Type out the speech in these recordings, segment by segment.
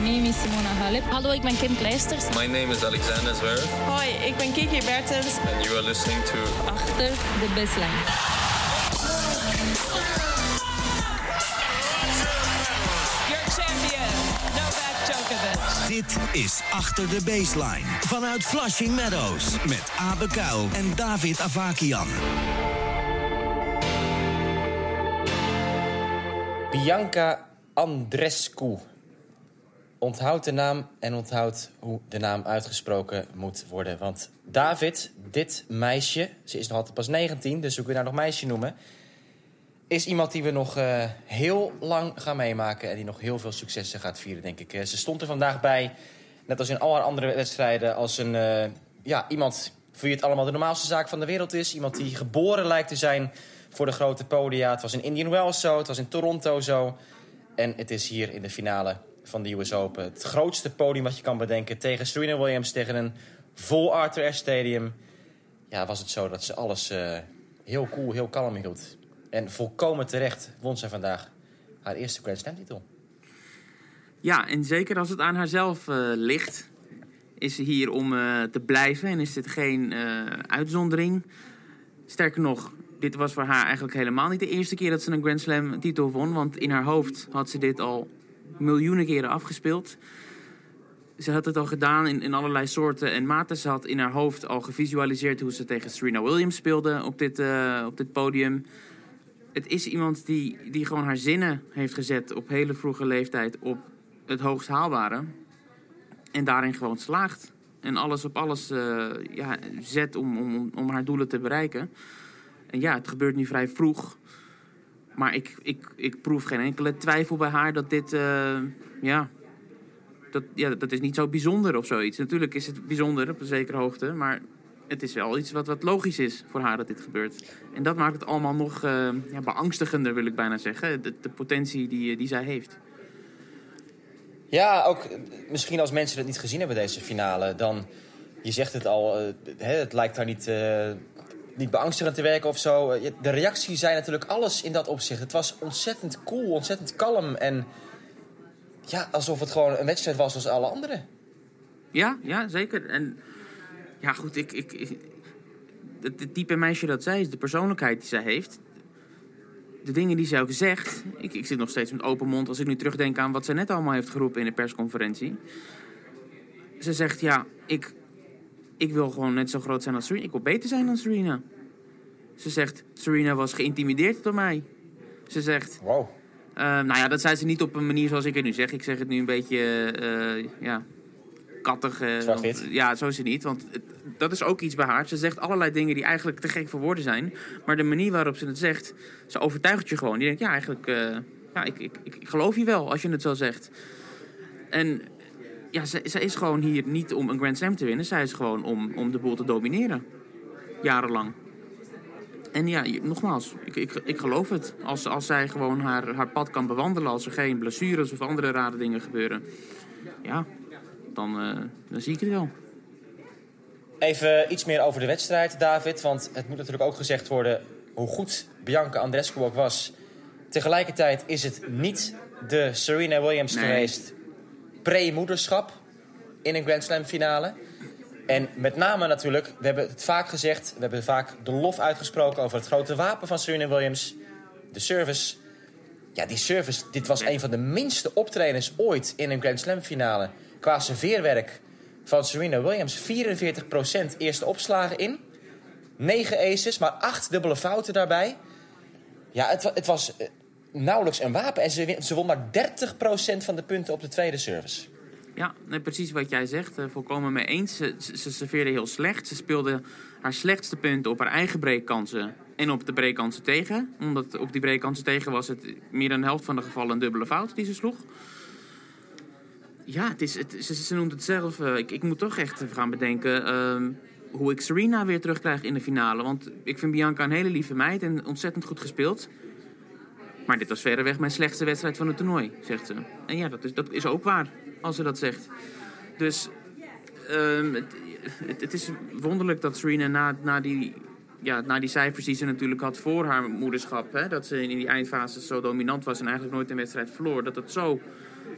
name is Simona Halep. Hallo, ik ben Kim Kleisters. My name is Alexander Zverev. Hoi, ik ben Kiki Bertens. And you are listening to Achter de baseline. Your champion, Novak Djokovic. Dit is Achter de Baseline. Vanuit Flushing Meadows. Met Abe Kuil en David Avakian. Bianca Andrescu. Onthoud de naam en onthoud hoe de naam uitgesproken moet worden. Want David, dit meisje, ze is nog altijd pas 19, dus we kunnen haar nog meisje noemen... is iemand die we nog eh, heel lang gaan meemaken... en die nog heel veel successen gaat vieren, denk ik. Eh, ze stond er vandaag bij, net als in al haar andere wedstrijden... als een, eh, ja, iemand voor wie het allemaal de normaalste zaak van de wereld is. Iemand die geboren lijkt te zijn voor de grote podia. Het was in Indian Wells zo, het was in Toronto zo... En het is hier in de finale van de US Open. Het grootste podium wat je kan bedenken. Tegen Serena Williams, tegen een vol Arthur Ashe Stadium. Ja, was het zo dat ze alles eh, heel cool, heel kalm hield. En volkomen terecht won ze vandaag haar eerste Grand Slam titel. Ja, en zeker als het aan haarzelf eh, ligt, is ze hier om eh, te blijven en is dit geen uitzondering. Sterker nog, dit was voor haar eigenlijk helemaal niet de eerste keer dat ze een Grand Slam titel won, want in haar hoofd had ze dit al miljoenen keren afgespeeld. Ze had het al gedaan in, in allerlei soorten en maten. Ze had in haar hoofd al gevisualiseerd hoe ze tegen Serena Williams speelde op dit, eh, op dit podium. Het is iemand die, die gewoon haar zinnen heeft gezet op hele vroege leeftijd op het hoogst haalbare. En daarin gewoon slaagt. En alles op alles eh, ja, zet om, om, om haar doelen te bereiken. En ja, het gebeurt nu vrij vroeg. Maar ik, ik, ik proef geen enkele twijfel bij haar dat dit... eh, ja, dat, ja, dat is niet zo bijzonder of zoiets. Natuurlijk is het bijzonder op een zekere hoogte. Maar het is wel iets wat, wat logisch is voor haar dat dit gebeurt. En dat maakt het allemaal nog eh, ja, beangstigender, wil ik bijna zeggen. De, de potentie die, die zij heeft. Ja, ook eh, misschien als mensen het niet gezien hebben, deze finale, dan... Je zegt het al, eh, het lijkt daar niet, eh, niet beangstigend te werken of zo. Eh, De reactie zei natuurlijk alles in dat opzicht. Het was ontzettend cool, ontzettend kalm. En ja, alsof het gewoon een wedstrijd was als alle andere. Ja, ja, zeker. En ja, goed, ik, ik, ik- het, het type meisje dat zij is, de persoonlijkheid die zij heeft, de dingen die zij ook zegt. Ik, ik zit nog steeds met open mond als ik nu terugdenk aan wat zij net allemaal heeft geroepen in de persconferentie. Ze zegt, ja, ik, ik wil gewoon net zo groot zijn als Serena. Ik wil beter zijn dan Serena. Ze zegt, Serena was geïntimideerd door mij. Ze zegt, Wow. eh, nou ja, dat zei ze niet op een manier zoals ik het nu zeg. Ik zeg het nu een beetje, eh, ja, kattig. Zwart-wit. Ja, zo is het niet. Want het- dat is ook iets bij haar. Ze zegt allerlei dingen die eigenlijk te gek voor woorden zijn. Maar de manier waarop ze het zegt, ze overtuigt je gewoon. Die denkt, ja, eigenlijk, ja, ik, ik, ik, ik geloof je wel als je het zo zegt. En ja, ze, zij is gewoon hier niet om een Grand Slam te winnen. Zij is gewoon om, om de boel te domineren. Jarenlang. En ja, nogmaals, ik, ik, ik geloof het. Als, als zij gewoon haar, haar pad kan bewandelen, als er geen blessures of andere rare dingen gebeuren. Ja, dan, eh, dan zie ik het wel. Even iets meer over de wedstrijd, David. Want het moet natuurlijk ook gezegd worden hoe goed Bianca Andrescu ook was. Tegelijkertijd is het niet de Serena Williams Nee. geweest pre-moederschap in een Grand Slam finale. En met name natuurlijk, we hebben het vaak gezegd... we hebben vaak de lof uitgesproken over het grote wapen van Serena Williams. De service. Ja, die service, dit was een van de minste optredens ooit in een Grand Slam finale. Qua serveerwerk van Serena Williams. 44% eerste opslagen in. 9 aces, maar 8 dubbele fouten daarbij. Ja, het, het was eh, nauwelijks een wapen. En ze, ze won maar 30% van de punten op de tweede service. Ja, precies wat jij zegt. eh, volkomen mee eens. Ze, ze, serveerde heel slecht. Ze speelde haar slechtste punten op haar eigen breekkansen en op de breekkansen tegen. Omdat op die breekkansen tegen was het meer dan de helft van de gevallen een dubbele fout die ze sloeg. Ja, het is, het, ze, noemt het zelf. eh, ik, ik moet toch echt gaan bedenken ehm, hoe ik Serena weer terugkrijg in de finale. Want ik vind Bianca een hele lieve meid en ontzettend goed gespeeld. Maar dit was verreweg mijn slechtste wedstrijd van het toernooi, zegt ze. En ja, dat is, dat is ook waar, als ze dat zegt. Dus ehm, het, is wonderlijk dat Serena na, na, die, ja, na die cijfers die ze natuurlijk had voor haar moederschap... Hè, dat ze in die eindfase zo dominant was en eigenlijk nooit een wedstrijd verloor... dat het zo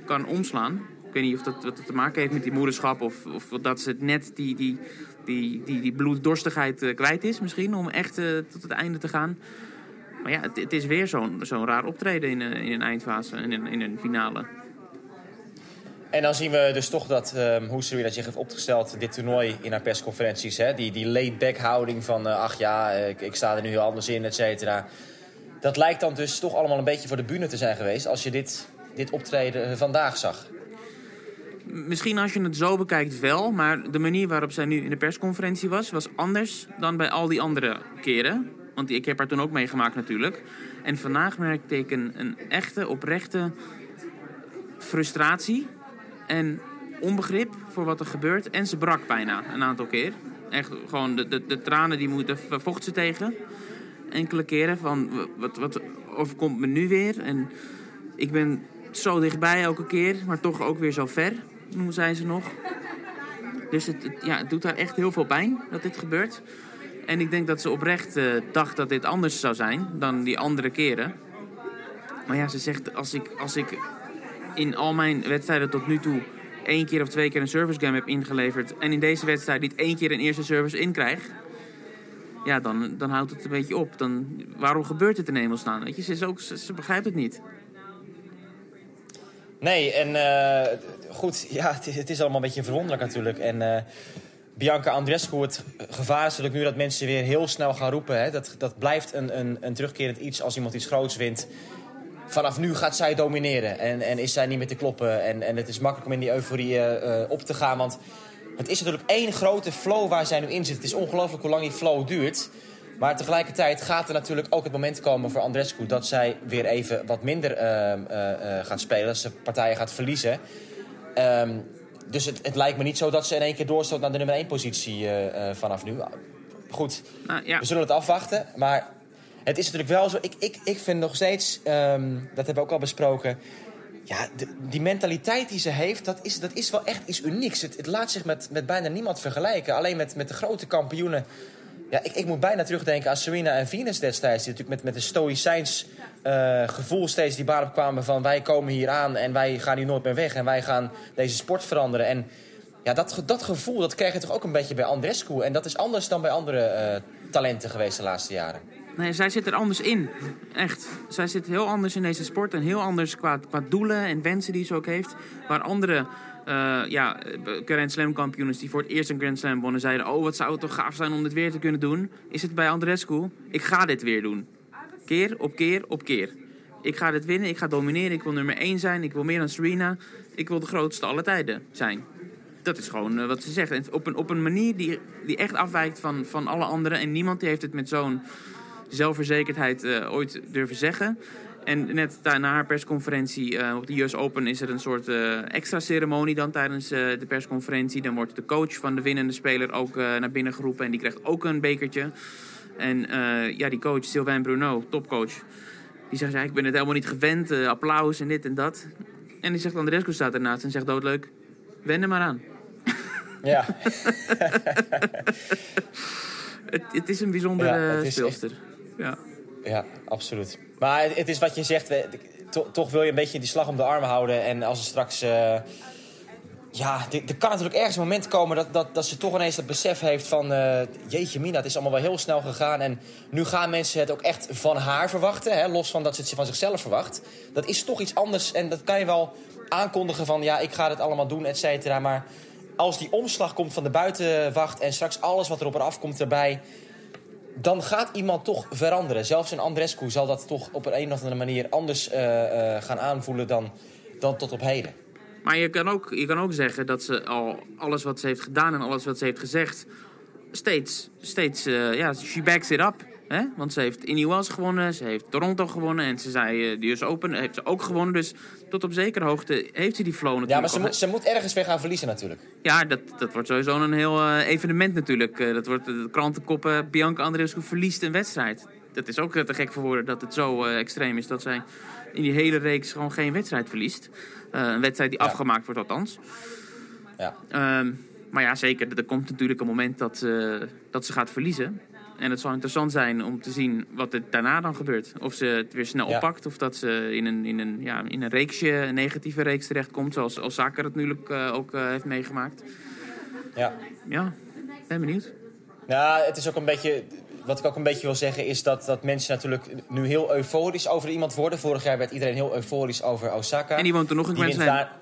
kan omslaan. Ik weet niet of dat dat te maken heeft met die moederschap of, of dat ze het net die, die, die, die, die bloeddorstigheid eh, kwijt is misschien om echt eh, tot het einde te gaan. Maar ja, het, het is weer zo'n zo'n raar optreden in, een- in een eindfase, in een, in een finale. En dan zien we dus toch dat ehm hoe Serena zich heeft opgesteld, dit toernooi in haar persconferenties. Hè? Die, die laid-back houding van, eh, ach ja, eh, ik, ik sta er nu heel anders in, et cetera. Dat lijkt dan dus toch allemaal een beetje voor de bühne te zijn geweest als je dit, dit optreden eh, vandaag zag. Misschien als je het zo bekijkt wel, maar de manier waarop zij nu in de persconferentie was, was anders dan bij al die andere keren. Want ik heb haar toen ook meegemaakt natuurlijk. En vandaag merkte ik een, een echte, oprechte frustratie en onbegrip voor wat er gebeurt. En ze brak bijna een aantal keer. Echt gewoon de, de, de tranen die moeten vocht ze tegen. Enkele keren van wat, wat overkomt me nu weer. En ik ben zo dichtbij elke keer, maar toch ook weer zo ver, noemen zij ze nog. Dus het, ja, het doet haar echt heel veel pijn dat dit gebeurt. En ik denk dat ze oprecht eh, dacht dat dit anders zou zijn dan die andere keren. Maar ja, ze zegt als ik, als ik in al mijn wedstrijden tot nu toe één keer of twee keer een service game heb ingeleverd... en in deze wedstrijd niet één keer een eerste service inkrijg... ja, dan, dan houdt het een beetje op. Dan, waarom gebeurt het in hemelsnaam? Weet je, ze, is ook, ze, begrijpt het niet. Nee, en eh, goed, ja, het is, het is allemaal een beetje verwonderlijk natuurlijk. En eh, Bianca Andreescu, het gevaar is nu dat mensen weer heel snel gaan roepen. Hè? Dat, dat blijft een, een, een terugkerend iets als iemand iets groots wint. Vanaf nu gaat zij domineren en, en is zij niet meer te kloppen. En, en het is makkelijk om in die euforie eh, eh, op te gaan. Want het is natuurlijk één grote flow waar zij nu in zit. Het is ongelooflijk hoe lang die flow duurt. Maar tegelijkertijd gaat er natuurlijk ook het moment komen voor Andrescu... dat zij weer even wat minder ehm, eh, eh, gaat spelen. Dat ze partijen gaat verliezen. Ehm, dus het, het lijkt me niet zo dat ze in één keer doorstoot naar de nummer 1 positie eh, eh, vanaf nu. Goed, Nou, ja. we zullen het afwachten. Maar het is natuurlijk wel zo. Ik, ik, ik vind nog steeds, ehm, dat hebben we ook al besproken. Ja, de- die mentaliteit die ze heeft, dat is, dat is wel echt iets unieks. Het, het laat zich met, met bijna niemand vergelijken. Alleen met, met de grote kampioenen. Ja, ik, ik moet bijna terugdenken aan Serena en Venus destijds. Die natuurlijk met, met een stoïcijns eh, gevoel steeds die baan opkwamen van... wij komen hier aan en wij gaan hier nooit meer weg. En wij gaan deze sport veranderen. En ja, dat, ge- dat gevoel dat krijg je toch ook een beetje bij Andrescu. En dat is anders dan bij andere eh, talenten geweest de laatste jaren. Nee, zij zit er anders in. Echt. Zij zit heel anders in deze sport en heel anders qua, qua doelen en wensen die ze ook heeft. Waar andere eh, ja, Grand Slam kampioenen die voor het eerst een Grand Slam wonnen zeiden... oh, wat zou het toch gaaf zijn om dit weer te kunnen doen. Is het bij Andrescu, ik ga dit weer doen. Keer op keer op keer. Ik ga dit winnen, ik ga domineren, ik wil nummer 1 zijn, ik wil meer dan Serena. Ik wil de grootste alle tijden zijn. Dat is gewoon eh, wat ze zegt. En op een, op een manier die, die echt afwijkt van, van alle anderen. En niemand die heeft het met zo'n zelfverzekerdheid eh, ooit durven zeggen. En net na haar persconferentie eh, op de US Open is er een soort eh, extra ceremonie dan tijdens eh, de persconferentie. Dan wordt de coach van de winnende speler ook naar binnen geroepen en die krijgt ook een bekertje. En ja, die coach, Sylvain Bruno, topcoach, die zegt ja, ik ben het helemaal niet gewend, applaus en dit en dat. En die zegt Andrescu staat ernaast en zegt doodleuk, wend er maar aan. Ja, Het, het is een bijzondere Ja, is speelster. Ja. Ja, absoluut. Maar het, het is wat je zegt, toch wil je een beetje die slag om de arm houden. En als er straks... eh, ja, er kan natuurlijk ergens een moment komen dat, dat, dat ze toch ineens dat besef heeft van... eh, jeetje mina, het is allemaal wel heel snel gegaan. En nu gaan mensen het ook echt van haar verwachten. Hè, los van dat ze het van zichzelf verwacht. Dat is toch iets anders. En dat kan je wel aankondigen van... ja, ik ga dit allemaal doen, et cetera. Maar als die omslag komt van de buitenwacht... en straks alles wat er op en af komt erbij... dan gaat iemand toch veranderen. Zelfs een Andrescu zal dat toch op een, of andere manier anders eh, eh, gaan aanvoelen dan, dan tot op heden. Maar je kan, ook, je kan ook zeggen dat ze al alles wat ze heeft gedaan en alles wat ze heeft gezegd... steeds, steeds eh, ja, she backs it up. Hè? Want ze heeft in US gewonnen, ze heeft Toronto gewonnen... en ze zei de US Open heeft ze ook gewonnen. Dus tot op zekere hoogte heeft ze die flow natuurlijk Ja, maar ze moet, ze moet ergens weer gaan verliezen natuurlijk. Ja, dat, dat wordt sowieso een heel eh, evenement natuurlijk. Eh, dat wordt de krantenkoppen. Bianca Andreescu verliest een wedstrijd. Dat is ook eh, te gek voor woorden dat het zo eh, extreem is... dat zij in die hele reeks gewoon geen wedstrijd verliest. Eh, een wedstrijd die Ja. afgemaakt wordt althans. Ja. Ehm, maar ja, zeker. Er komt natuurlijk een moment dat, eh, dat ze gaat verliezen. En het zal interessant zijn om te zien wat er daarna dan gebeurt. Of ze het weer snel Ja. oppakt. Of dat ze in een, in een, ja, in een reeksje, een negatieve reeks terechtkomt. Zoals Osaka het natuurlijk eh, ook eh, heeft meegemaakt. Ja. Ja, ben benieuwd. Ja, het is ook een beetje. Wat ik ook een beetje wil zeggen is dat, dat mensen natuurlijk nu heel euforisch over iemand worden. Vorig jaar werd iedereen heel euforisch over Osaka. En die woont er nog een Grand Slam. daar-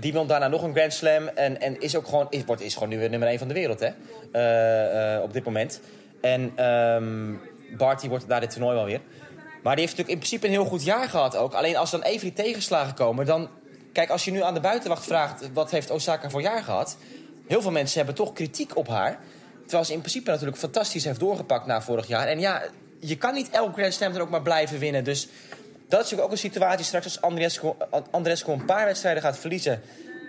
die wint daarna nog een Grand Slam. En, en is ook gewoon, is, wordt, is gewoon nu weer nummer 1 van de wereld, hè? Eh, op dit moment. En ehm Barty wordt daar dit toernooi wel weer. Maar die heeft natuurlijk in principe een heel goed jaar gehad ook. Alleen als dan even die tegenslagen komen, dan... Kijk, als je nu aan de buitenwacht vraagt... wat heeft Osaka voor jaar gehad? Heel veel mensen hebben toch kritiek op haar. Terwijl ze in principe natuurlijk fantastisch heeft doorgepakt na vorig jaar. En ja, je kan niet elk Grand Slam er ook maar blijven winnen. Dus dat is natuurlijk ook een situatie straks als Andrescu een paar wedstrijden gaat verliezen.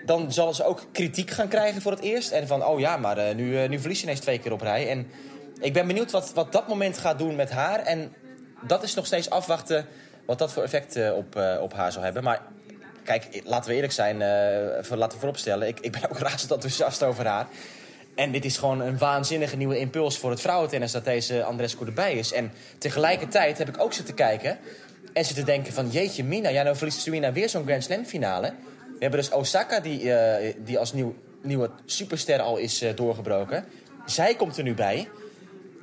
Dan zal ze ook kritiek gaan krijgen voor het eerst. En van, oh ja, maar eh, nu, eh, nu verlies je ineens twee keer op rij. En ik ben benieuwd wat, wat dat moment gaat doen met haar. En dat is nog steeds afwachten wat dat voor effect eh, op, eh, op haar zal hebben. Maar kijk, laten we eerlijk zijn, eh, laten we vooropstellen. Ik, ik ben ook razend enthousiast over haar. En dit is gewoon een waanzinnige nieuwe impuls voor het vrouwentennis dat deze Andrescu erbij is. En tegelijkertijd heb ik ook zitten kijken en zitten denken van jeetje Mina, ja nou verliest Serena weer zo'n Grand Slam finale. We hebben dus Osaka die, die als nieuw, nieuwe superster al is doorgebroken. Zij komt er nu bij.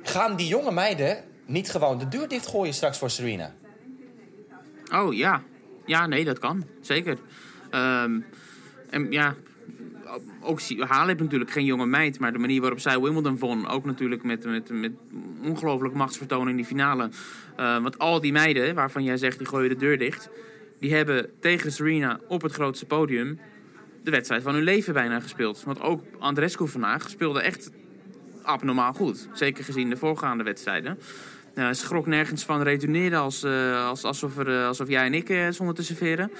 Gaan die jonge meiden niet gewoon de deur dichtgooien straks voor Serena? Oh ja. Ja, nee, dat kan. Zeker. Ehm, en ja, ook Halep natuurlijk geen jonge meid, maar de manier waarop zij Wimbledon won, ook natuurlijk met, met, met ongelooflijk machtsvertoon in die finale. Eh, want al die meiden, waarvan jij zegt die gooien de deur dicht, die hebben tegen Serena op het grootste podium de wedstrijd van hun leven bijna gespeeld. Want ook Andrescu vandaag speelde echt abnormaal goed. Zeker gezien de voorgaande wedstrijden. Ze schrok nergens van, retourneerde als, eh, als, alsof, er, eh, alsof jij en ik stonden te serveren.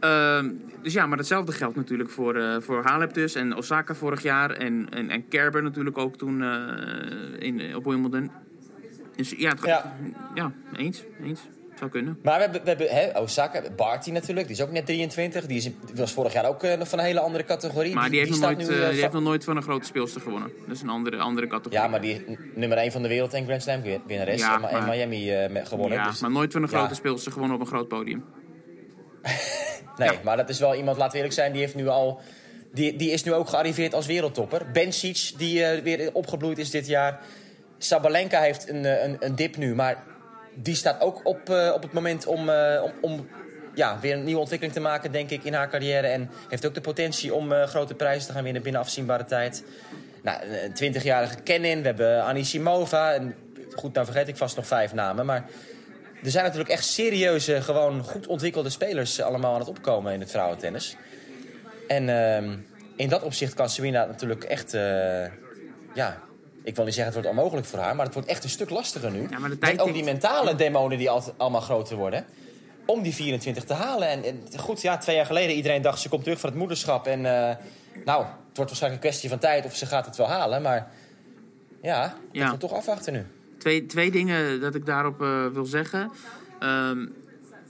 Ehm, dus ja, maar hetzelfde geldt natuurlijk voor, voor Halep dus. En Osaka vorig jaar. En, en, en Kerber natuurlijk ook toen in, op Wimbledon. Dus ja, het, Ja. ja. eens. Eens. Zou kunnen. Maar we hebben, we hebben hè, Osaka, Barty natuurlijk, die is ook net 23. Die, is, was vorig jaar ook eh, nog van een hele andere categorie. Maar die, heeft, nog nooit, nu, eh, eh, die heeft nog nooit van een grote speelster gewonnen. Dat is een andere, andere categorie. Ja, maar die nummer 1 van de wereld en Grand Slam winnares. Ja, en, Ma- en maar- Miami gewonnen. Ja, dus, maar nooit van een Ja. grote speelster gewonnen op een groot podium. nee, maar dat is wel iemand, laten we eerlijk zijn, die, heeft nu al, die, die is nu ook gearriveerd als wereldtopper. Bencic, die weer opgebloeid is dit jaar. Sabalenka heeft een, een, een dip nu, maar die staat ook op, eh, op het moment om, eh, om, om ja, weer een nieuwe ontwikkeling te maken, denk ik, in haar carrière. En heeft ook de potentie om eh, grote prijzen te gaan winnen binnen afzienbare tijd. Nou, een 20-jarige Kenin, we hebben Anisimova. En, goed, nou vergeet ik vast nog vijf namen, maar... Er zijn natuurlijk echt serieuze, gewoon goed ontwikkelde spelers allemaal aan het opkomen in het vrouwentennis. En ehm, in dat opzicht kan Serena natuurlijk echt, ja, ik wil niet zeggen het wordt onmogelijk voor haar, maar het wordt echt een stuk lastiger nu. Ja, maar de tijd Met ook die mentale demonen die altijd allemaal groter worden. Om die 24 te halen. En, en goed, ja, twee jaar geleden iedereen dacht ze komt terug van het moederschap. En eh, nou, het wordt waarschijnlijk een kwestie van tijd of ze gaat het wel halen. Maar ja, dat Ja. we toch afwachten nu. Twee, twee dingen dat ik daarop eh, wil zeggen. Ehm,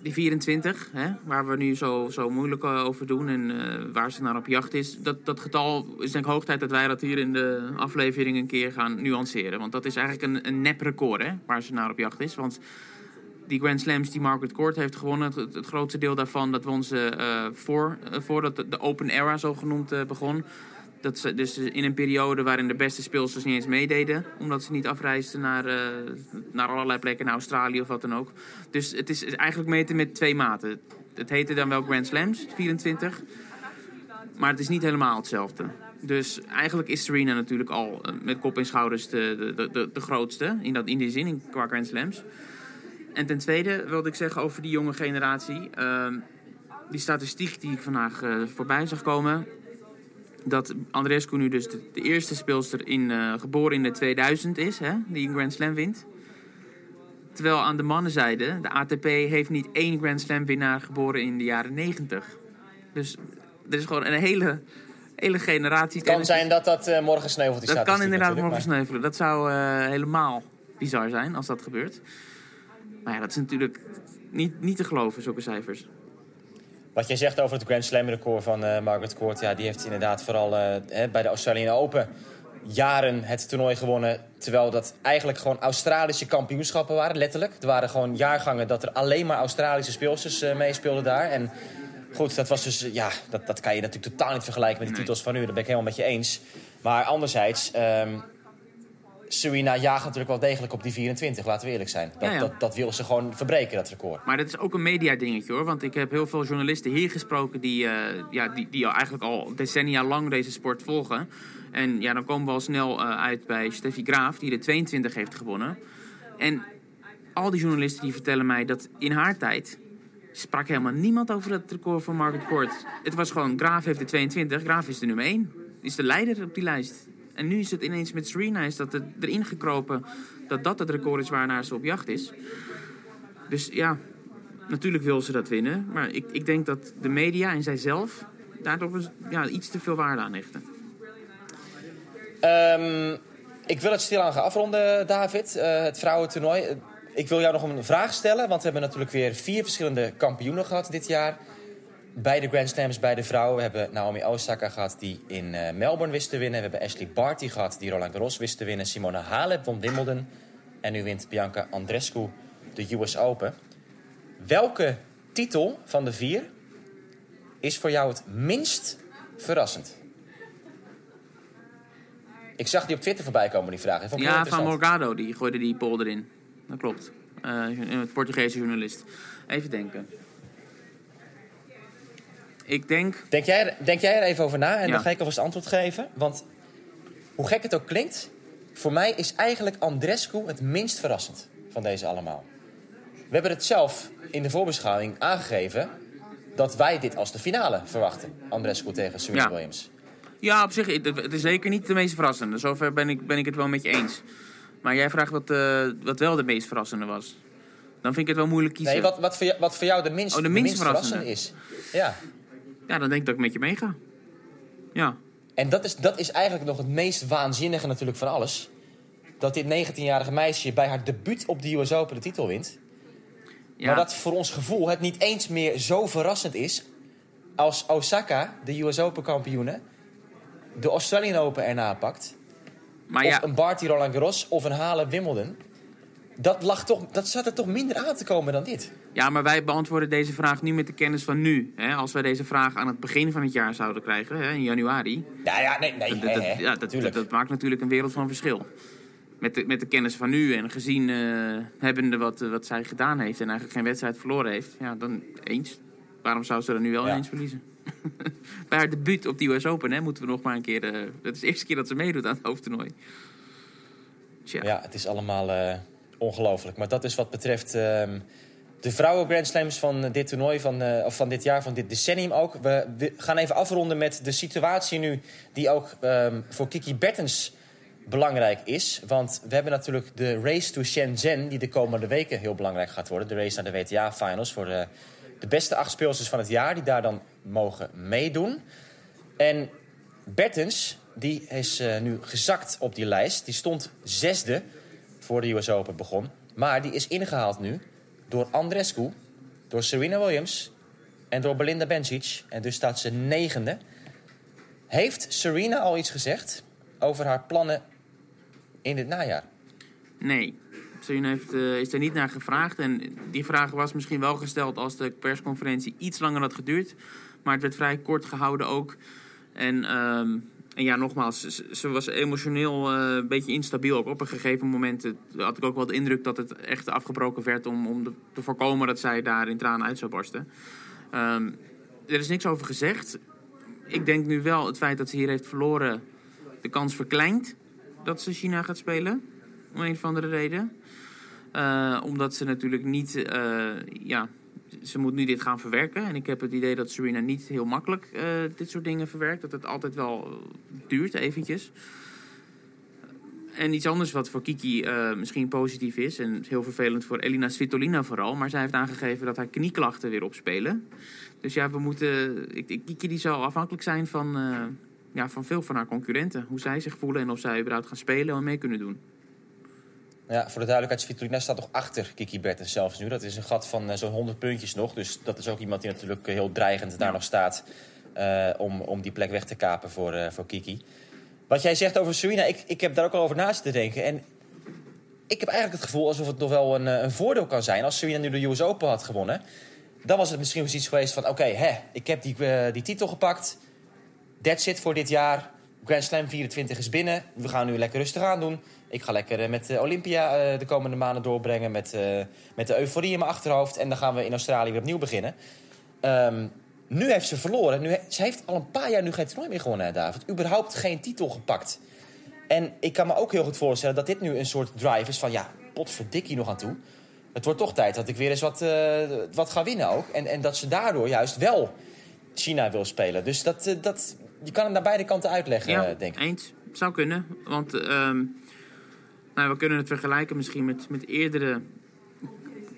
die 24, hè, waar we nu zo, zo moeilijk eh, over doen en eh, waar ze naar op jacht is. Dat, dat getal is denk ik hoog tijd dat wij dat hier in de aflevering een keer gaan nuanceren. Want dat is eigenlijk een, een nep record hè, waar ze naar op jacht is. Want die Grand Slams die Margaret Court heeft gewonnen, het, grootste deel daarvan, dat won ze eh, voor, voordat de, Open Era zo genoemd begon. Dat ze, dus in een periode waarin de beste speelsters niet eens meededen. Omdat ze niet afreisden naar, eh, naar allerlei plekken, naar Australië of wat dan ook. Dus het is eigenlijk meten met twee maten. Het heette dan wel Grand Slams, 24. Maar het is niet helemaal hetzelfde. Dus eigenlijk is Serena natuurlijk al eh, met kop en schouders de, de, de, de grootste. In, dat, in die zin, in- qua Grand Slams. En ten tweede wilde ik zeggen over die jonge generatie. ehm, die statistiek die ik vandaag eh, voorbij zag komen. Dat Andreescu nu dus de, de eerste speelster in, eh, geboren in de 2000 is, hè, die een Grand Slam wint. Terwijl aan de mannenzijde, de ATP heeft niet één Grand Slam winnaar geboren in de jaren 90. Dus er is gewoon een hele, hele generatie. Het kan zijn dat dat eh, morgen sneuvelt. Die Dat kan statistiek inderdaad morgen maar- sneuvelen. Dat zou eh, helemaal bizar zijn als dat gebeurt. Maar ja, dat is natuurlijk niet, niet te geloven, zulke cijfers. Wat jij zegt over het Grand Slam record van eh, Margaret Court, ja, die heeft inderdaad vooral eh, bij de Australian Open jaren het toernooi gewonnen. Terwijl dat eigenlijk gewoon Australische kampioenschappen waren, letterlijk. Er waren gewoon jaargangen dat er alleen maar Australische speelsters eh, meespeelden daar. En goed, dat was dus, ja, dat, dat kan je natuurlijk totaal niet vergelijken met de titels van nu. Dat ben ik helemaal met je eens. Maar anderzijds, ehm Serena jaagt natuurlijk wel degelijk op die 24, laten we eerlijk zijn. Dat, Ja, ja. Dat, dat wil ze gewoon verbreken, dat record. Maar dat is ook een mediadingetje hoor. Want ik heb heel veel journalisten hier gesproken die, eh, ja, die, die eigenlijk al decennia lang deze sport volgen. En ja, dan komen we al snel eh, uit bij Steffi Graaf, die de 22 heeft gewonnen. En al die journalisten die vertellen mij dat in haar tijd sprak helemaal niemand over dat record van Margaret Court. Het was gewoon, Graaf heeft de 22, Graaf is de nummer 1. Is de leider op die lijst. En nu is het ineens met Serena, is dat er- erin gekropen dat dat het record is waarnaar ze op jacht is. Dus ja, natuurlijk wil ze dat winnen. Maar ik, ik denk dat de media en zijzelf daardoor ja, iets te veel waarde aan hechten. Ehm, ik wil het stilaan gaan afronden, David. Eh, het vrouwentoernooi. Ik wil jou nog een vraag stellen. Want we hebben natuurlijk weer vier verschillende kampioenen gehad dit jaar. Bij de Grand Slams, bij de vrouwen. We hebben Naomi Osaka gehad die in eh, Melbourne wist te winnen. We hebben Ashley Barty gehad die Roland Garros wist te winnen. Simona Halep won Wimbledon. En nu wint Bianca Andreescu de US Open. Welke titel van de vier is voor jou het minst verrassend? Ik zag die op Twitter voorbij komen, die vraag. Ja, van. Morgado, die gooide die poll erin. Dat klopt. Eh, een Portugese journalist. Even denken. Ik denk... Denk jij, denk jij er even over na en Ja. dan ga ik alvast antwoord geven. Want hoe gek het ook klinkt, voor mij is eigenlijk Andrescu het minst verrassend van deze allemaal. We hebben het zelf in de voorbeschouwing aangegeven dat wij dit als de finale verwachten. Andrescu tegen Serena Ja. Williams. Ja, op zich, het is zeker niet de meest verrassende. Zover ben ik, ben ik het wel met je eens. Maar jij vraagt wat, eh, wat wel de meest verrassende was. Dan vind ik het wel moeilijk kiezen. Nee, wat, wat, voor jou, wat voor jou de minst, Oh, de minst verrassende is. Ja. Ja, dan denk ik dat ik met je meega. Ja. En dat is, dat is eigenlijk nog het meest waanzinnige natuurlijk van alles. Dat dit 19-jarige meisje bij haar debuut op de US Open de titel wint. ja. Maar dat voor ons gevoel het niet eens meer zo verrassend is... als Osaka, de US Open kampioene... de Australian Open erna pakt. maar of ja, een Barty Roland Garros of een Halen Wimbledon. Dat, lag toch, dat zat er toch minder aan te komen dan dit. ja, maar wij beantwoorden deze vraag nu met de kennis van nu. Hè? Als wij deze vraag aan het begin van het jaar zouden krijgen, hè, in januari... Ja, ja, nee, nee, Dat, ja, dat, dat, maakt natuurlijk een wereld van verschil. Met de, met de kennis van nu en gezien eh, hebbende wat, eh, wat zij gedaan heeft... en eigenlijk geen wedstrijd verloren heeft, ja, dan eens. Waarom zou ze er nu wel Ja. eens verliezen? Bij haar debuut op de US Open hè, moeten we nog maar een keer... eh, dat is de eerste keer dat ze meedoet aan het hoofdtoernooi. Tja. Ja, het is allemaal ongelooflijk. Maar dat is wat betreft ehm, de vrouwen Grand Slams van dit toernooi, van, eh, of van dit jaar, van dit decennium ook. We, gaan even afronden met de situatie nu die ook ehm, voor Kiki Bertens belangrijk is. Want we hebben natuurlijk de race to Shenzhen, die de komende weken heel belangrijk gaat worden. De race naar de WTA-finals voor de, de beste acht speelsters van het jaar, die daar dan mogen meedoen. En Bertens, die is eh, nu gezakt op die lijst. Die stond zesde voor de US Open begon. Maar die is ingehaald nu door Andrescu, door Serena Williams en door Belinda Bencic. En dus staat ze negende. Heeft Serena al iets gezegd over haar plannen in dit najaar? Nee. Serena heeft, eh, is er niet naar gevraagd. En die vraag was misschien wel gesteld als de persconferentie iets langer had geduurd. Maar het werd vrij kort gehouden ook. En, ehm, en ja, nogmaals, ze, was emotioneel eh, een beetje instabiel. Ook op een gegeven moment had ik ook wel de indruk dat het echt afgebroken werd... om, om te voorkomen dat zij daar in tranen uit zou barsten. Ehm, er is niks over gezegd. Ik denk nu wel het feit dat ze hier heeft verloren... de kans verkleint dat ze China gaat spelen. Om een of andere reden. Eh, omdat ze natuurlijk niet... eh, ja, ze moet nu dit gaan verwerken. En ik heb het idee dat Serena niet heel makkelijk eh, dit soort dingen verwerkt. Dat het altijd wel eh, duurt, eventjes. En iets anders wat voor Kiki eh, misschien positief is... en heel vervelend voor Elina Svitolina vooral... maar zij heeft aangegeven dat haar knieklachten weer opspelen. Dus ja, we moeten... Ik, ik- Kiki die zal afhankelijk zijn van, ja, van veel van haar concurrenten. Hoe zij zich voelen en of zij überhaupt gaan spelen en mee kunnen doen. Ja, voor de duidelijkheid, Svitolina staat nog achter Kiki Bertens zelfs nu. Dat is een gat van eh, zo'n 100 puntjes nog. Dus dat is ook iemand die natuurlijk heel dreigend daar nog staat... eh, om, om die plek weg te kapen voor, eh, voor Kiki. Wat jij zegt over Serena, ik, ik heb daar ook al over naast te denken. En ik heb eigenlijk het gevoel alsof het nog wel een, een voordeel kan zijn. Als Serena nu de US Open had gewonnen, dan was het misschien wel iets geweest van... oké, hè, ik heb die, die titel gepakt. That's it voor dit jaar. Grand Slam 24 is binnen. We gaan nu lekker rustig aan doen. Ik ga lekker eh, met de Olympia eh, de komende maanden doorbrengen. Met, eh, met de euforie in mijn achterhoofd. En dan gaan we in Australië weer opnieuw beginnen. Ehm, nu heeft ze verloren. Nu, ze heeft al een paar jaar nu geen toernooi meer gewonnen, David. Überhaupt geen titel gepakt. En ik kan me ook heel goed voorstellen dat dit nu een soort drive is van... ja, potverdikkie nog aan toe. Het wordt toch tijd dat ik weer eens wat, eh, wat ga winnen ook. En, en dat ze daardoor juist wel China wil spelen. Dus dat, eh, dat, je kan het naar beide kanten uitleggen, Ja, eh, denk ik. eens. Zou kunnen. Want ehm, nou, we kunnen het vergelijken misschien met, met eerdere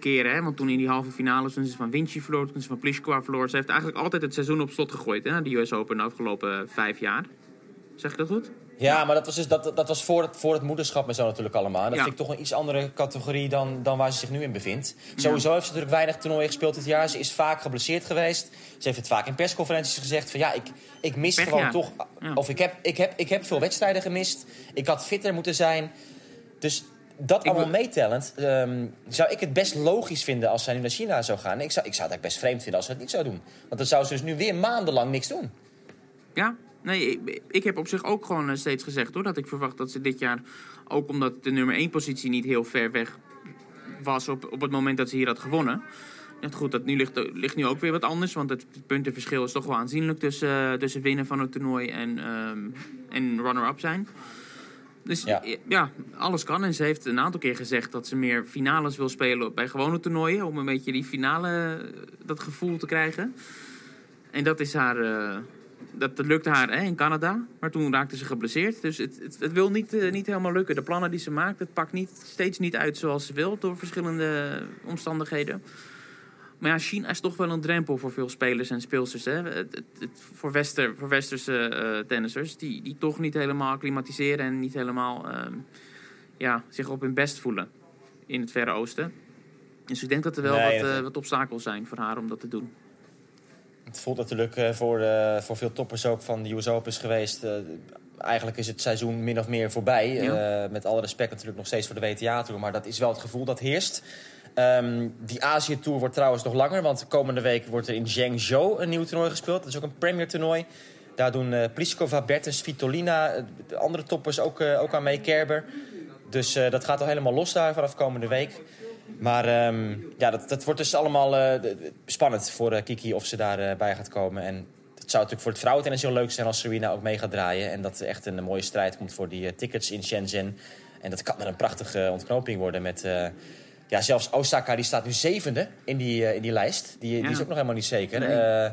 keren. Hè? Want toen in die halve finale, toen ze van Vinci verloor, toen ze van Pliskova verloor. Ze heeft eigenlijk altijd het seizoen op slot gegooid. Hè? De US Open de afgelopen vijf jaar. Zeg ik dat goed? Ja, maar dat was, dus, dat, dat was voor, het, voor het moederschap en zo natuurlijk allemaal. En dat Ja. vind ik toch een iets andere categorie dan, dan waar ze zich nu in bevindt. Sowieso heeft ze natuurlijk weinig toernooien gespeeld dit jaar. Ze is vaak geblesseerd geweest. Ze heeft het vaak in persconferenties gezegd van ja, ik, ik mis Pech, gewoon ja. toch... Of ik heb, ik, heb, ik heb veel wedstrijden gemist. Ik had fitter moeten zijn. Dus dat allemaal meetellend ehm, zou ik het best logisch vinden als zij nu naar China zou gaan. Ik zou, ik zou het eigenlijk best vreemd vinden als ze het niet zou doen. Want dan zou ze dus nu weer maandenlang niks doen. Ja, nee, ik, ik heb op zich ook gewoon eh, steeds gezegd hoor. Dat ik verwacht dat ze dit jaar, ook omdat de nummer 1 positie niet heel ver weg was op, op het moment dat ze hier had gewonnen. Net goed, dat nu ligt, ligt nu ook weer wat anders. Want het puntenverschil is toch wel aanzienlijk tussen, eh, tussen winnen van het toernooi en, ehm, en runner-up zijn. Dus Ja. ja. alles kan. En ze heeft een aantal keer gezegd dat ze meer finales wil spelen bij gewone toernooien. Om een beetje die finale, eh, dat gevoel te krijgen. En dat is haar. eh, dat, dat lukte haar hè, in Canada. Maar toen raakte ze geblesseerd. Dus het, het, het wil niet, eh, niet helemaal lukken. De plannen die ze maakt, het pakt niet, steeds niet uit zoals ze wil. Door verschillende omstandigheden. Maar ja, China is toch wel een drempel voor veel spelers en speelsters. Hè? Het, het, het- voor, Wester, voor Westerse eh, tennissers. Die, die toch niet helemaal acclimatiseren. En niet helemaal ehm, ja, zich op hun best voelen. In het Verre Oosten. Dus ik denk dat er wel Nee, wat, eh, wat obstakels zijn voor haar om dat te doen. Het voelt natuurlijk eh, voor, voor veel toppers ook van de US Opens geweest. eh, eigenlijk is het seizoen min of meer voorbij. Ja. Met alle respect natuurlijk nog steeds voor de WTA-tour. Maar dat is wel het gevoel dat heerst. Ehm, die Azië-tour wordt trouwens nog langer. Want komende week wordt er in Zhengzhou een nieuw toernooi gespeeld. Dat is ook een Premier toernooi. Daar doen eh Pliskova, Bertens, Svitolina, eh, de andere toppers ook, eh, ook aan mee. Kerber. Dus dat gaat al helemaal los daar vanaf komende week. Maar ehm, ja, dat, dat wordt dus allemaal spannend voor Kiki of ze daarbij bij gaat komen. En het zou natuurlijk voor het vrouwentennis heel leuk zijn als Serena ook mee gaat draaien. En dat er echt een, mooie strijd komt voor die tickets in Shenzhen. En dat kan dan een prachtige ontknoping worden met... ja, zelfs Osaka die staat nu zevende in die, eh, in die lijst. Die, die Ja. is ook nog helemaal niet zeker. Nee. Eh,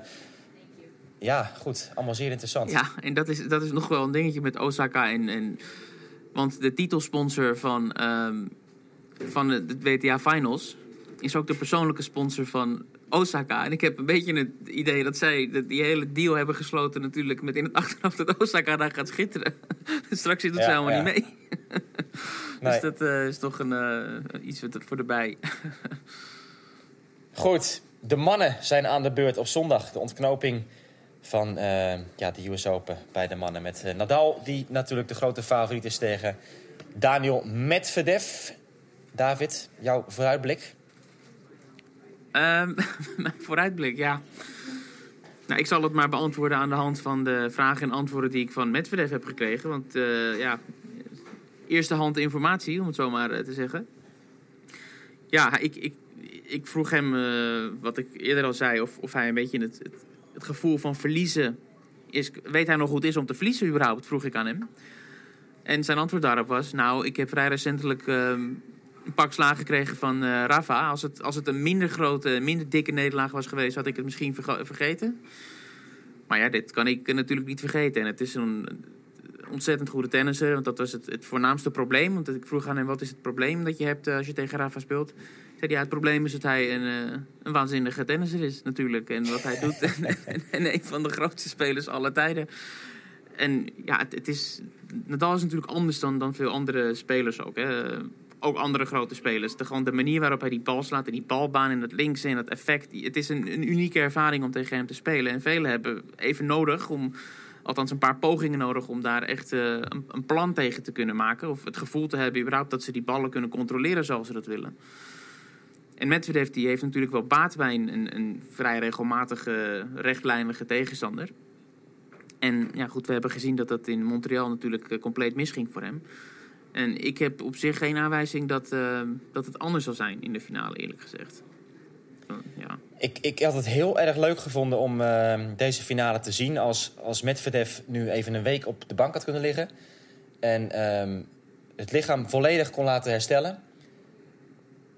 ja, goed. Allemaal zeer interessant. Ja, en dat is, dat is nog wel een dingetje met Osaka. En, en, want de titelsponsor van, ehm, van de, de WTA Finals is ook de persoonlijke sponsor van Osaka. En ik heb een beetje het idee dat zij die hele deal hebben gesloten natuurlijk met in het achterhoofd dat Osaka daar gaat schitteren. Straks doet Ja, ze helemaal ja. niet mee. Nee. Dus dat eh, is toch een, eh, iets wat- voor erbij. Goed, de mannen zijn aan de beurt op zondag. De ontknoping van eh, ja, de US Open bij de mannen. Met Nadal, die natuurlijk de grote favoriet is tegen Daniel Medvedev. David, jouw vooruitblik? Ehm, mijn vooruitblik, ja. Nou, ik zal het maar beantwoorden aan de hand van de vragen en antwoorden die ik van Medvedev heb gekregen. Want ja, eerste hand informatie, om het zo maar eh, te zeggen. Ja, ik, ik, ik vroeg hem, eh, wat ik eerder al zei, of, of hij een beetje het, het, het gevoel van verliezen is. Weet hij nog hoe het is om te verliezen überhaupt, vroeg ik aan hem. En zijn antwoord daarop was, nou, ik heb vrij recentelijk ehm, een pak slagen gekregen van eh, Rafa. Als het, als het een minder grote, minder dikke nederlaag was geweest, had ik het misschien verge- vergeten. Maar ja, dit kan ik natuurlijk niet vergeten. En het is een ontzettend goede tennisser. Want dat was het, het voornaamste probleem. Want ik vroeg aan hem, wat is het probleem dat je hebt eh, als je tegen Rafa speelt? Zei hij, ja, het probleem is dat hij een, eh, een waanzinnige tennisser is natuurlijk. En wat hij doet. en, en een van de grootste spelers aller tijden. En ja, het, het is... Nadal is natuurlijk anders dan, dan veel andere spelers ook. Hè. Ook andere grote spelers. De, gewoon de manier waarop hij die bal slaat en die balbaan en dat links en dat effect. Het is een, een unieke ervaring om tegen hem te spelen. En velen hebben even nodig om althans een paar pogingen nodig om daar echt eh, een, een plan tegen te kunnen maken. Of het gevoel te hebben überhaupt dat ze die ballen kunnen controleren zoals ze dat willen. En Medvedev die heeft natuurlijk wel baat bij een, een, vrij regelmatige, rechtlijnige tegenstander. En ja, goed, we hebben gezien dat dat in Montreal natuurlijk eh, compleet misging voor hem. En ik heb op zich geen aanwijzing dat, eh, dat het anders zal zijn in de finale, eerlijk gezegd. Ja. Ik, ik had het heel erg leuk gevonden om eh, deze finale te zien... als, als Medvedev nu even een week op de bank had kunnen liggen... en ehm, het lichaam volledig kon laten herstellen...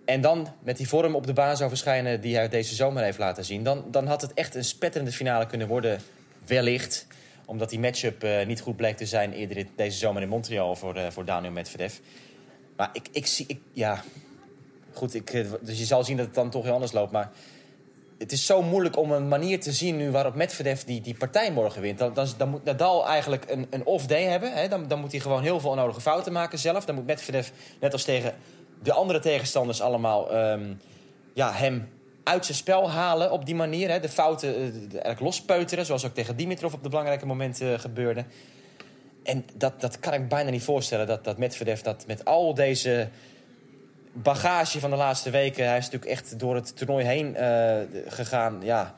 en dan met die vorm op de baan zou verschijnen die hij deze zomer heeft laten zien... dan, dan had het echt een spetterende finale kunnen worden, wellicht... omdat die matchup eh, niet goed bleek te zijn eerder deze zomer in Montreal voor, eh, voor Daniel Medvedev. Maar ik, ik zie... Ik, ja, goed, ik, eh, dus je zal zien dat het dan toch heel anders loopt, maar het is zo moeilijk om een manier te zien nu waarop Medvedev die, die partij morgen wint. Dan, dan, dan moet Nadal eigenlijk een, een off-day hebben. Hè? Dan, dan moet hij gewoon heel veel onnodige fouten maken zelf. Dan moet Medvedev, net als tegen de andere tegenstanders allemaal... ehm, ja, hem uit zijn spel halen op die manier. Hè? De fouten de- eigenlijk lospeuteren, zoals ook tegen Dimitrov op de belangrijke momenten eh, gebeurde. En dat, dat kan ik bijna niet voorstellen, dat, dat Medvedev dat met al deze bagage van de laatste weken. Hij is natuurlijk echt door het toernooi heen eh, gegaan. Ja,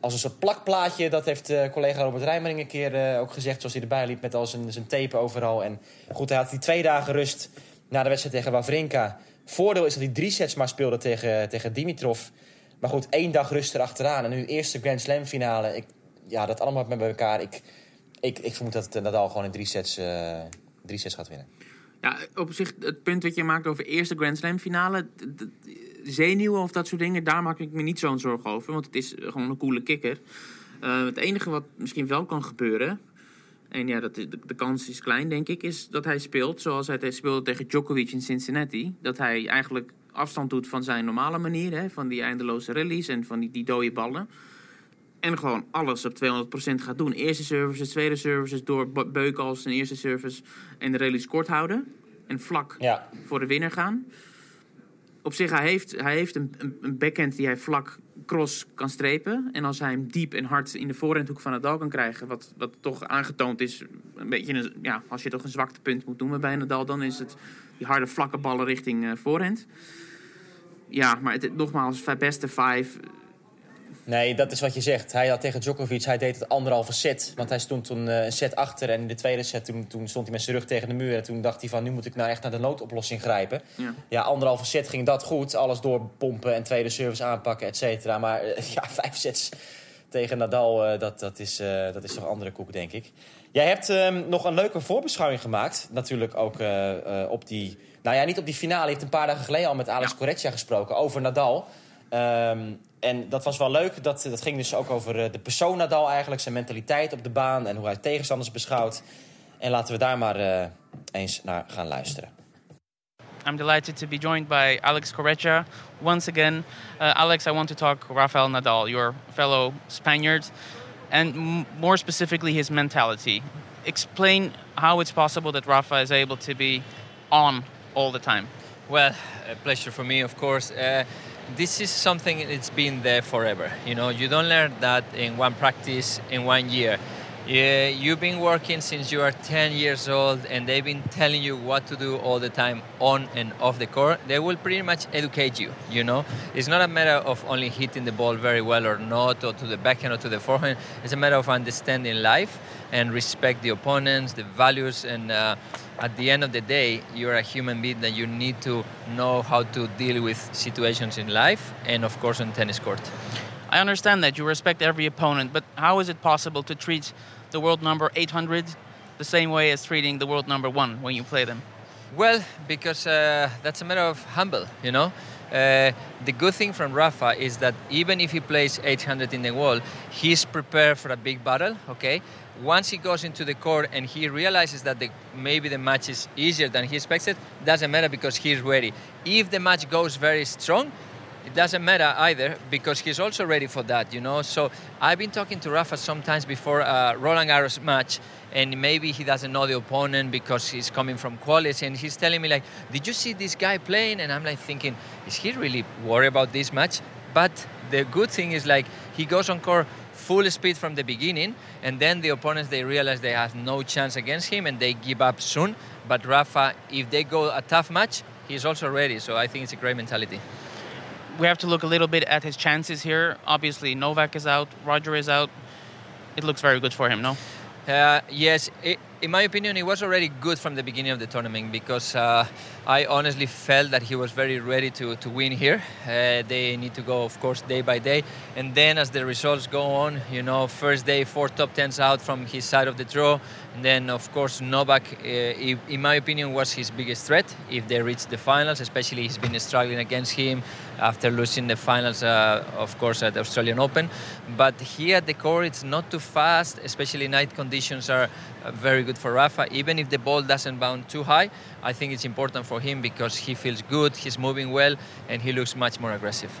als een soort plakplaatje. Dat heeft eh, collega Robert Rijmering een keer eh, ook gezegd. Zoals hij erbij liep met al zijn, zijn tape overal. En goed, hij had die twee dagen rust na de wedstrijd tegen Wawrinka. Voordeel is dat hij drie sets maar speelde tegen, tegen Dimitrov. Maar goed, één dag rust erachteraan. En nu eerste Grand Slam finale. Ik, ja, dat allemaal met elkaar. Ik, ik, ik vermoed dat Nadal gewoon in drie sets, drie sets gaat winnen. Ja, op zich, het punt wat je maakt over eerste Grand Slam finale... zenuwen of dat soort dingen, daar maak ik me niet zo'n zorgen over. Want het is gewoon een coole kikker. Eh, het enige wat misschien wel kan gebeuren... en ja, dat, de kans is klein, denk ik... is dat hij speelt zoals hij speelde tegen Djokovic in Cincinnati. Dat hij eigenlijk afstand doet van zijn normale manier... Hè, van die eindeloze rallies en van die, die dode ballen... En gewoon alles op 200% gaat doen. Eerste services, tweede services, door be- beuken als zijn eerste service. En de rallies kort houden. En vlak Ja, voor de winnaar gaan. Op zich, hij heeft, hij heeft een, een, een backhand die hij vlak cross kan strepen. En als hij hem diep en hard in de voorhandhoek van Nadal kan krijgen... wat, wat toch aangetoond is, een beetje een, ja, als je toch een zwaktepunt moet noemen bij Nadal... dan is het die harde vlakke ballen richting eh, voorhand. Ja, maar het, nogmaals, beste vijf... Nee, dat is wat je zegt. Hij had tegen Djokovic, hij deed het anderhalve set. Want hij stond toen eh, een set achter. En in de tweede set toen, toen stond hij met zijn rug tegen de muur. En toen dacht hij van, nu moet ik nou echt naar de noodoplossing grijpen. Ja. Ja, anderhalve set ging dat goed. Alles doorpompen en tweede service aanpakken, et cetera. Maar eh, ja, vijf sets tegen Nadal, eh, dat, dat, is, dat is toch andere koek, denk ik. Jij hebt ehm, nog een leuke voorbeschouwing gemaakt. Natuurlijk ook op die... Nou ja, niet op die finale. Je hebt een paar dagen geleden al met Alex Ja. Corretja gesproken over Nadal. Ehm, en dat was wel leuk. Dat, dat ging dus ook over eh, de persoon Nadal eigenlijk. Zijn mentaliteit op de baan en hoe hij tegenstanders beschouwt. En laten we daar maar eh, eens naar gaan luisteren. I'm delighted to be joined by Alex Correia once again. Uh, Alex, I want to talk Rafael Nadal, your fellow Spaniard, and more specifically his mentality. Explain how it's possible that Rafa is able to be on all the time. Well, a pleasure for me, of course. Uh, this is something that's been there forever. You know, you don't learn that in one practice in one year. You've been working since you are 10 years old, and they've been telling you what to do all the time on and off the court. They will pretty much educate you. You know, it's not a matter of only hitting the ball very well or not, or to the backhand or to the forehand. It's a matter of understanding life and respect the opponents, the values, and uh, at the end of the day, you're a human being that you need to know how to deal with situations in life and, of course, on tennis court. I understand that you respect every opponent, but how is it possible to treat the world number 800 the same way as treating the world number one when you play them? Well, because uh, that's a matter of humble, you know. Uh, the good thing from Rafa is that even if he plays 800 in the wall, he's prepared for a big battle. Okay. Once he goes into the court and he realizes that the, maybe the match is easier than he expected, it doesn't matter because he's ready. If the match goes very strong, it doesn't matter either because he's also ready for that, you know. So I've been talking to Rafa sometimes before a Roland Garros match, and maybe he doesn't know the opponent because he's coming from quality, and he's telling me like, "Did you see this guy playing?" And I'm like thinking, "Is he really worried about this match?" But the good thing is like he goes on court full speed from the beginning, and then the opponents they realize they have no chance against him and they give up soon. But Rafa, if they go a tough match, he's also ready. So I think it's a great mentality. We have to look a little bit at his chances here. Obviously, Novak is out, Roger is out. It looks very good for him, no? Uh, yes, i in my opinion, it was already good from the beginning of the tournament because uh, I honestly felt that he was very ready to, to win here. Uh, they need to go, of course, day by day. And then as the results go on, you know, first day, four top tens out from his side of the draw. Then, of course, Novak, uh, in my opinion, was his biggest threat if they reach the finals, especially he's been struggling against him after losing the finals, uh, of course, at the Australian Open. But here at the court, it's not too fast, especially night conditions are uh, very good for Rafa. Even if the ball doesn't bounce too high, I think it's important for him because he feels good, he's moving well, and he looks much more aggressive.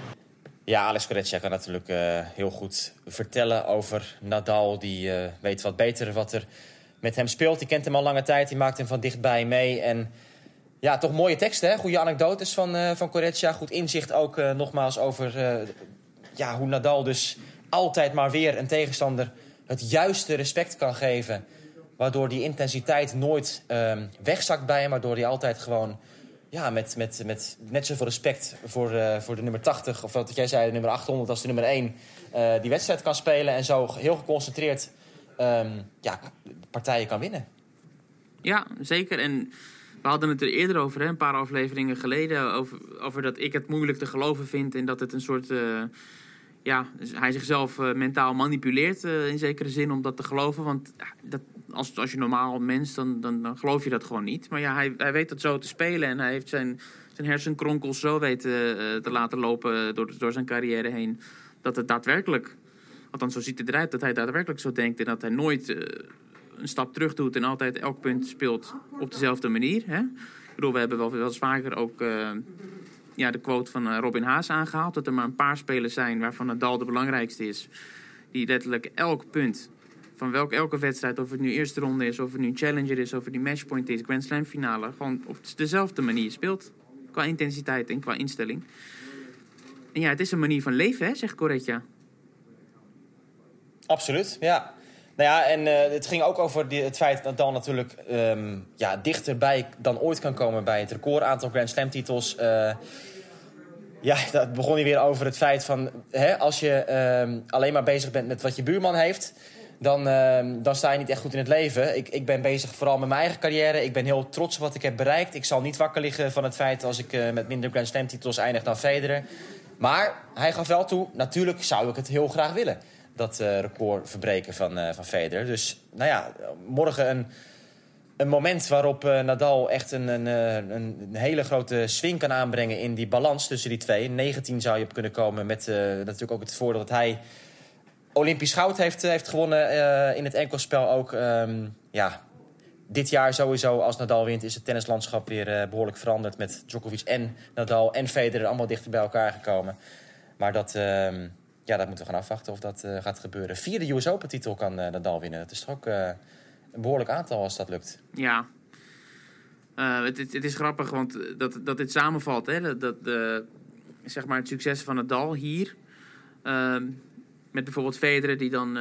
Ja, Alex Corretja kan natuurlijk uh, heel goed vertellen over Nadal. Die uh, weet wat beter wat er met hem speelt. Die kent hem al lange tijd, die maakt hem van dichtbij mee. En ja, toch mooie teksten, hè? goede anekdotes van, uh, van. Goed inzicht ook nogmaals over ja, hoe Nadal dus altijd maar weer een tegenstander het juiste respect kan geven. Waardoor die intensiteit nooit um, wegzakt bij hem. Waardoor hij altijd gewoon ja, met, met, met net zoveel respect voor, voor de nummer 80... of wat jij zei, de nummer 800 als de nummer 1... Uh, die wedstrijd kan spelen en zo heel geconcentreerd um, ja, partijen kan winnen. Ja, zeker. En we hadden het er eerder over, hè, een paar afleveringen geleden... Over, over dat ik het moeilijk te geloven vind... en dat het een soort... Uh, ja, dus hij zichzelf uh, mentaal manipuleert uh, in zekere zin om dat te geloven. Want dat, als, als je normaal mens, dan, dan, dan geloof je dat gewoon niet. Maar ja, hij, hij weet dat zo te spelen en hij heeft zijn, zijn hersenkronkels zo weten te laten lopen door, door zijn carrière heen. Dat het daadwerkelijk, althans zo ziet het eruit, dat hij daadwerkelijk zo denkt en dat hij nooit een stap terug doet en altijd elk punt speelt op dezelfde manier. Hè? Ik bedoel, we hebben wel, wel eens vaker ook ja, de quote van eh, Robin Haas aangehaald. Dat er maar een paar spelers zijn waarvan Nadal de belangrijkste is. Die letterlijk elk punt van welk, elke wedstrijd, of het nu eerste ronde is, of het nu Challenger is, of het nu Matchpoint is, Grand Slam finale, gewoon op dezelfde manier speelt. Qua intensiteit en qua instelling. En ja, het is een manier van leven, hè, zegt Corretja. Absoluut, ja. Nou ja, en uh, het ging ook over het feit dat Dan natuurlijk um, ja, dichterbij dan ooit kan komen bij het record aantal Grand Slam titels. Uh, ja, dat begon hij weer over het feit van hè, als je um, alleen maar bezig bent met wat je buurman heeft, dan, uh, dan sta je niet echt goed in het leven. Ik, ik ben bezig vooral met mijn eigen carrière. Ik ben heel trots op wat ik heb bereikt. Ik zal niet wakker liggen van het feit als ik uh, met minder Grand Slam titels eindig dan Federer. Maar hij gaf wel toe, natuurlijk zou ik het heel graag willen dat uh, record verbreken van, uh, van Federer. Dus nou ja, morgen een, een moment waarop uh, Nadal echt een, een, een, hele grote swing kan aanbrengen in die balans tussen die twee. 19 zou je op kunnen komen met natuurlijk ook het voordeel dat hij Olympisch goud heeft, heeft gewonnen in het enkelspel ook. Um, ja, dit jaar sowieso, als Nadal wint, is het tennislandschap weer behoorlijk veranderd. Met Djokovic en Nadal en Federer allemaal dichter bij elkaar gekomen. Maar dat, uh, ja, dat moeten we gaan afwachten of dat uh, gaat gebeuren. Vierde US Open titel kan uh, Nadal winnen. Dat is toch ook uh, een behoorlijk aantal als dat lukt. Ja. Het, het, het, is grappig, want dat, dat dit samenvalt. Hè? Dat, zeg maar het succes van Nadal hier... Ehm, met bijvoorbeeld Federer die dan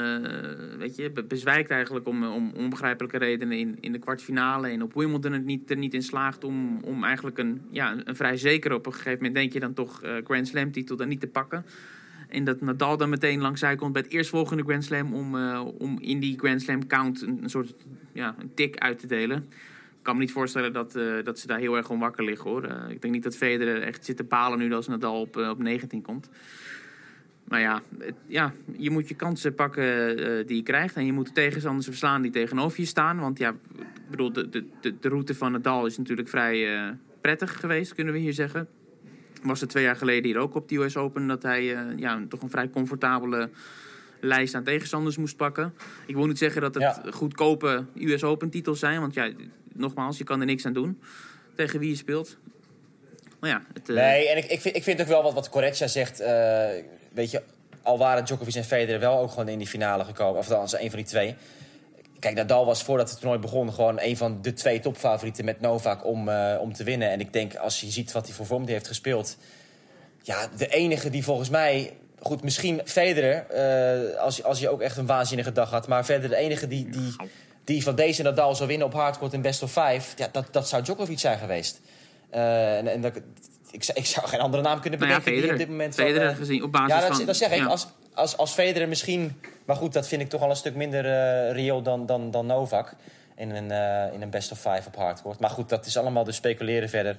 weet je, bezwijkt eigenlijk om, om onbegrijpelijke redenen in, in de kwartfinale. En op Wimbledon het niet, er niet in slaagt om, om eigenlijk een, ja, een vrij zeker op een gegeven moment denk je dan toch Grand Slam titel dan niet te pakken. En dat Nadal dan meteen langs zij komt bij het eerstvolgende Grand Slam... om, uh, om in die Grand Slam count een, soort ja, een tik uit te delen. Ik kan me niet voorstellen dat, uh, dat ze daar heel erg om wakker liggen, hoor. Uh, ik denk niet dat Federer echt zit te palen nu als Nadal op, op 19 komt. Maar ja, ja, je moet je kansen pakken die je krijgt... en je moet de tegenstanders verslaan die tegenover je staan. Want ja, bedoel, de, de, de route van Nadal is natuurlijk vrij prettig geweest, kunnen we hier zeggen was het twee jaar geleden hier ook op de US Open... dat hij uh, ja, toch een vrij comfortabele lijst aan tegenstanders moest pakken. Ik wil niet zeggen dat het ja. goedkope US Open titels zijn... want ja, nogmaals, je kan er niks aan doen tegen wie je speelt. Maar ja, het, uh... Nee, en ik, ik, vind, ik vind ook wel wat, wat Correccia zegt... Uh, weet je, al waren Djokovic en Federer wel ook gewoon in die finale gekomen... of althans, een van die twee... Kijk, Nadal was voordat het toernooi begon gewoon een van de twee topfavorieten met Novak om, uh, om te winnen. En ik denk, als je ziet wat hij voor vorm heeft gespeeld... Ja, de enige die volgens mij goed, misschien Federer, eh, als, als je ook echt een waanzinnige dag had. Maar verder de enige die, die, die van deze Nadal zou winnen op hardcourt in best of five... Ja, dat, dat zou Djokovic zijn geweest. Eh, en, en dat, ik, zou- ik zou geen andere naam kunnen Nou ja, bedenken die op dit moment... Federer eh, gezien, op basis ja, dat, van... dat zeg ik. ja. Als, als, als Federer misschien... Maar goed, dat vind ik toch al een stuk minder eh reëel dan, dan, dan Novak. In een, eh, in een best of five op hardcourt. Maar goed, dat is allemaal dus speculeren verder.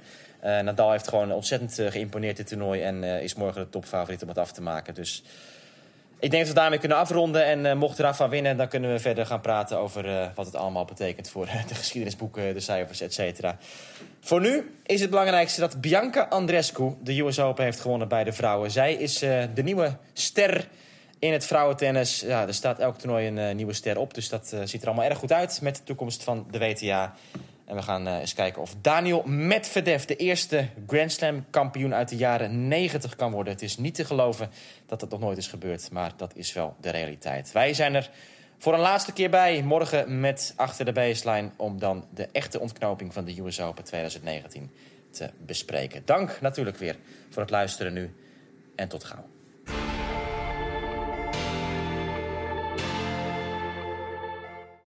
Nadal heeft gewoon ontzettend geïmponeerd dit toernooi. En is morgen de topfavoriet om het af te maken. Dus ik denk dat we daarmee kunnen afronden. En eh, mocht Rafa winnen, dan kunnen we verder gaan praten over eh, wat het allemaal betekent voor eh, de geschiedenisboeken, de cijfers, et cetera. Voor nu is het belangrijkste dat Bianca Andreescu de US Open heeft gewonnen bij de vrouwen. Zij is de nieuwe ster in het vrouwentennis. Ja, er staat elk toernooi een nieuwe ster op. Dus dat ziet er allemaal erg goed uit met de toekomst van de WTA. En we gaan eh, eens kijken of Daniel Medvedev de eerste Grand Slam kampioen uit de jaren 90 kan worden. Het is niet te geloven dat dat nog nooit is gebeurd, maar dat is wel de realiteit. Wij zijn er voor een laatste keer bij, morgen met Achter de Baseline... om dan de echte ontknoping van de US Open 2019 te bespreken. Dank natuurlijk weer voor het luisteren nu en tot gauw.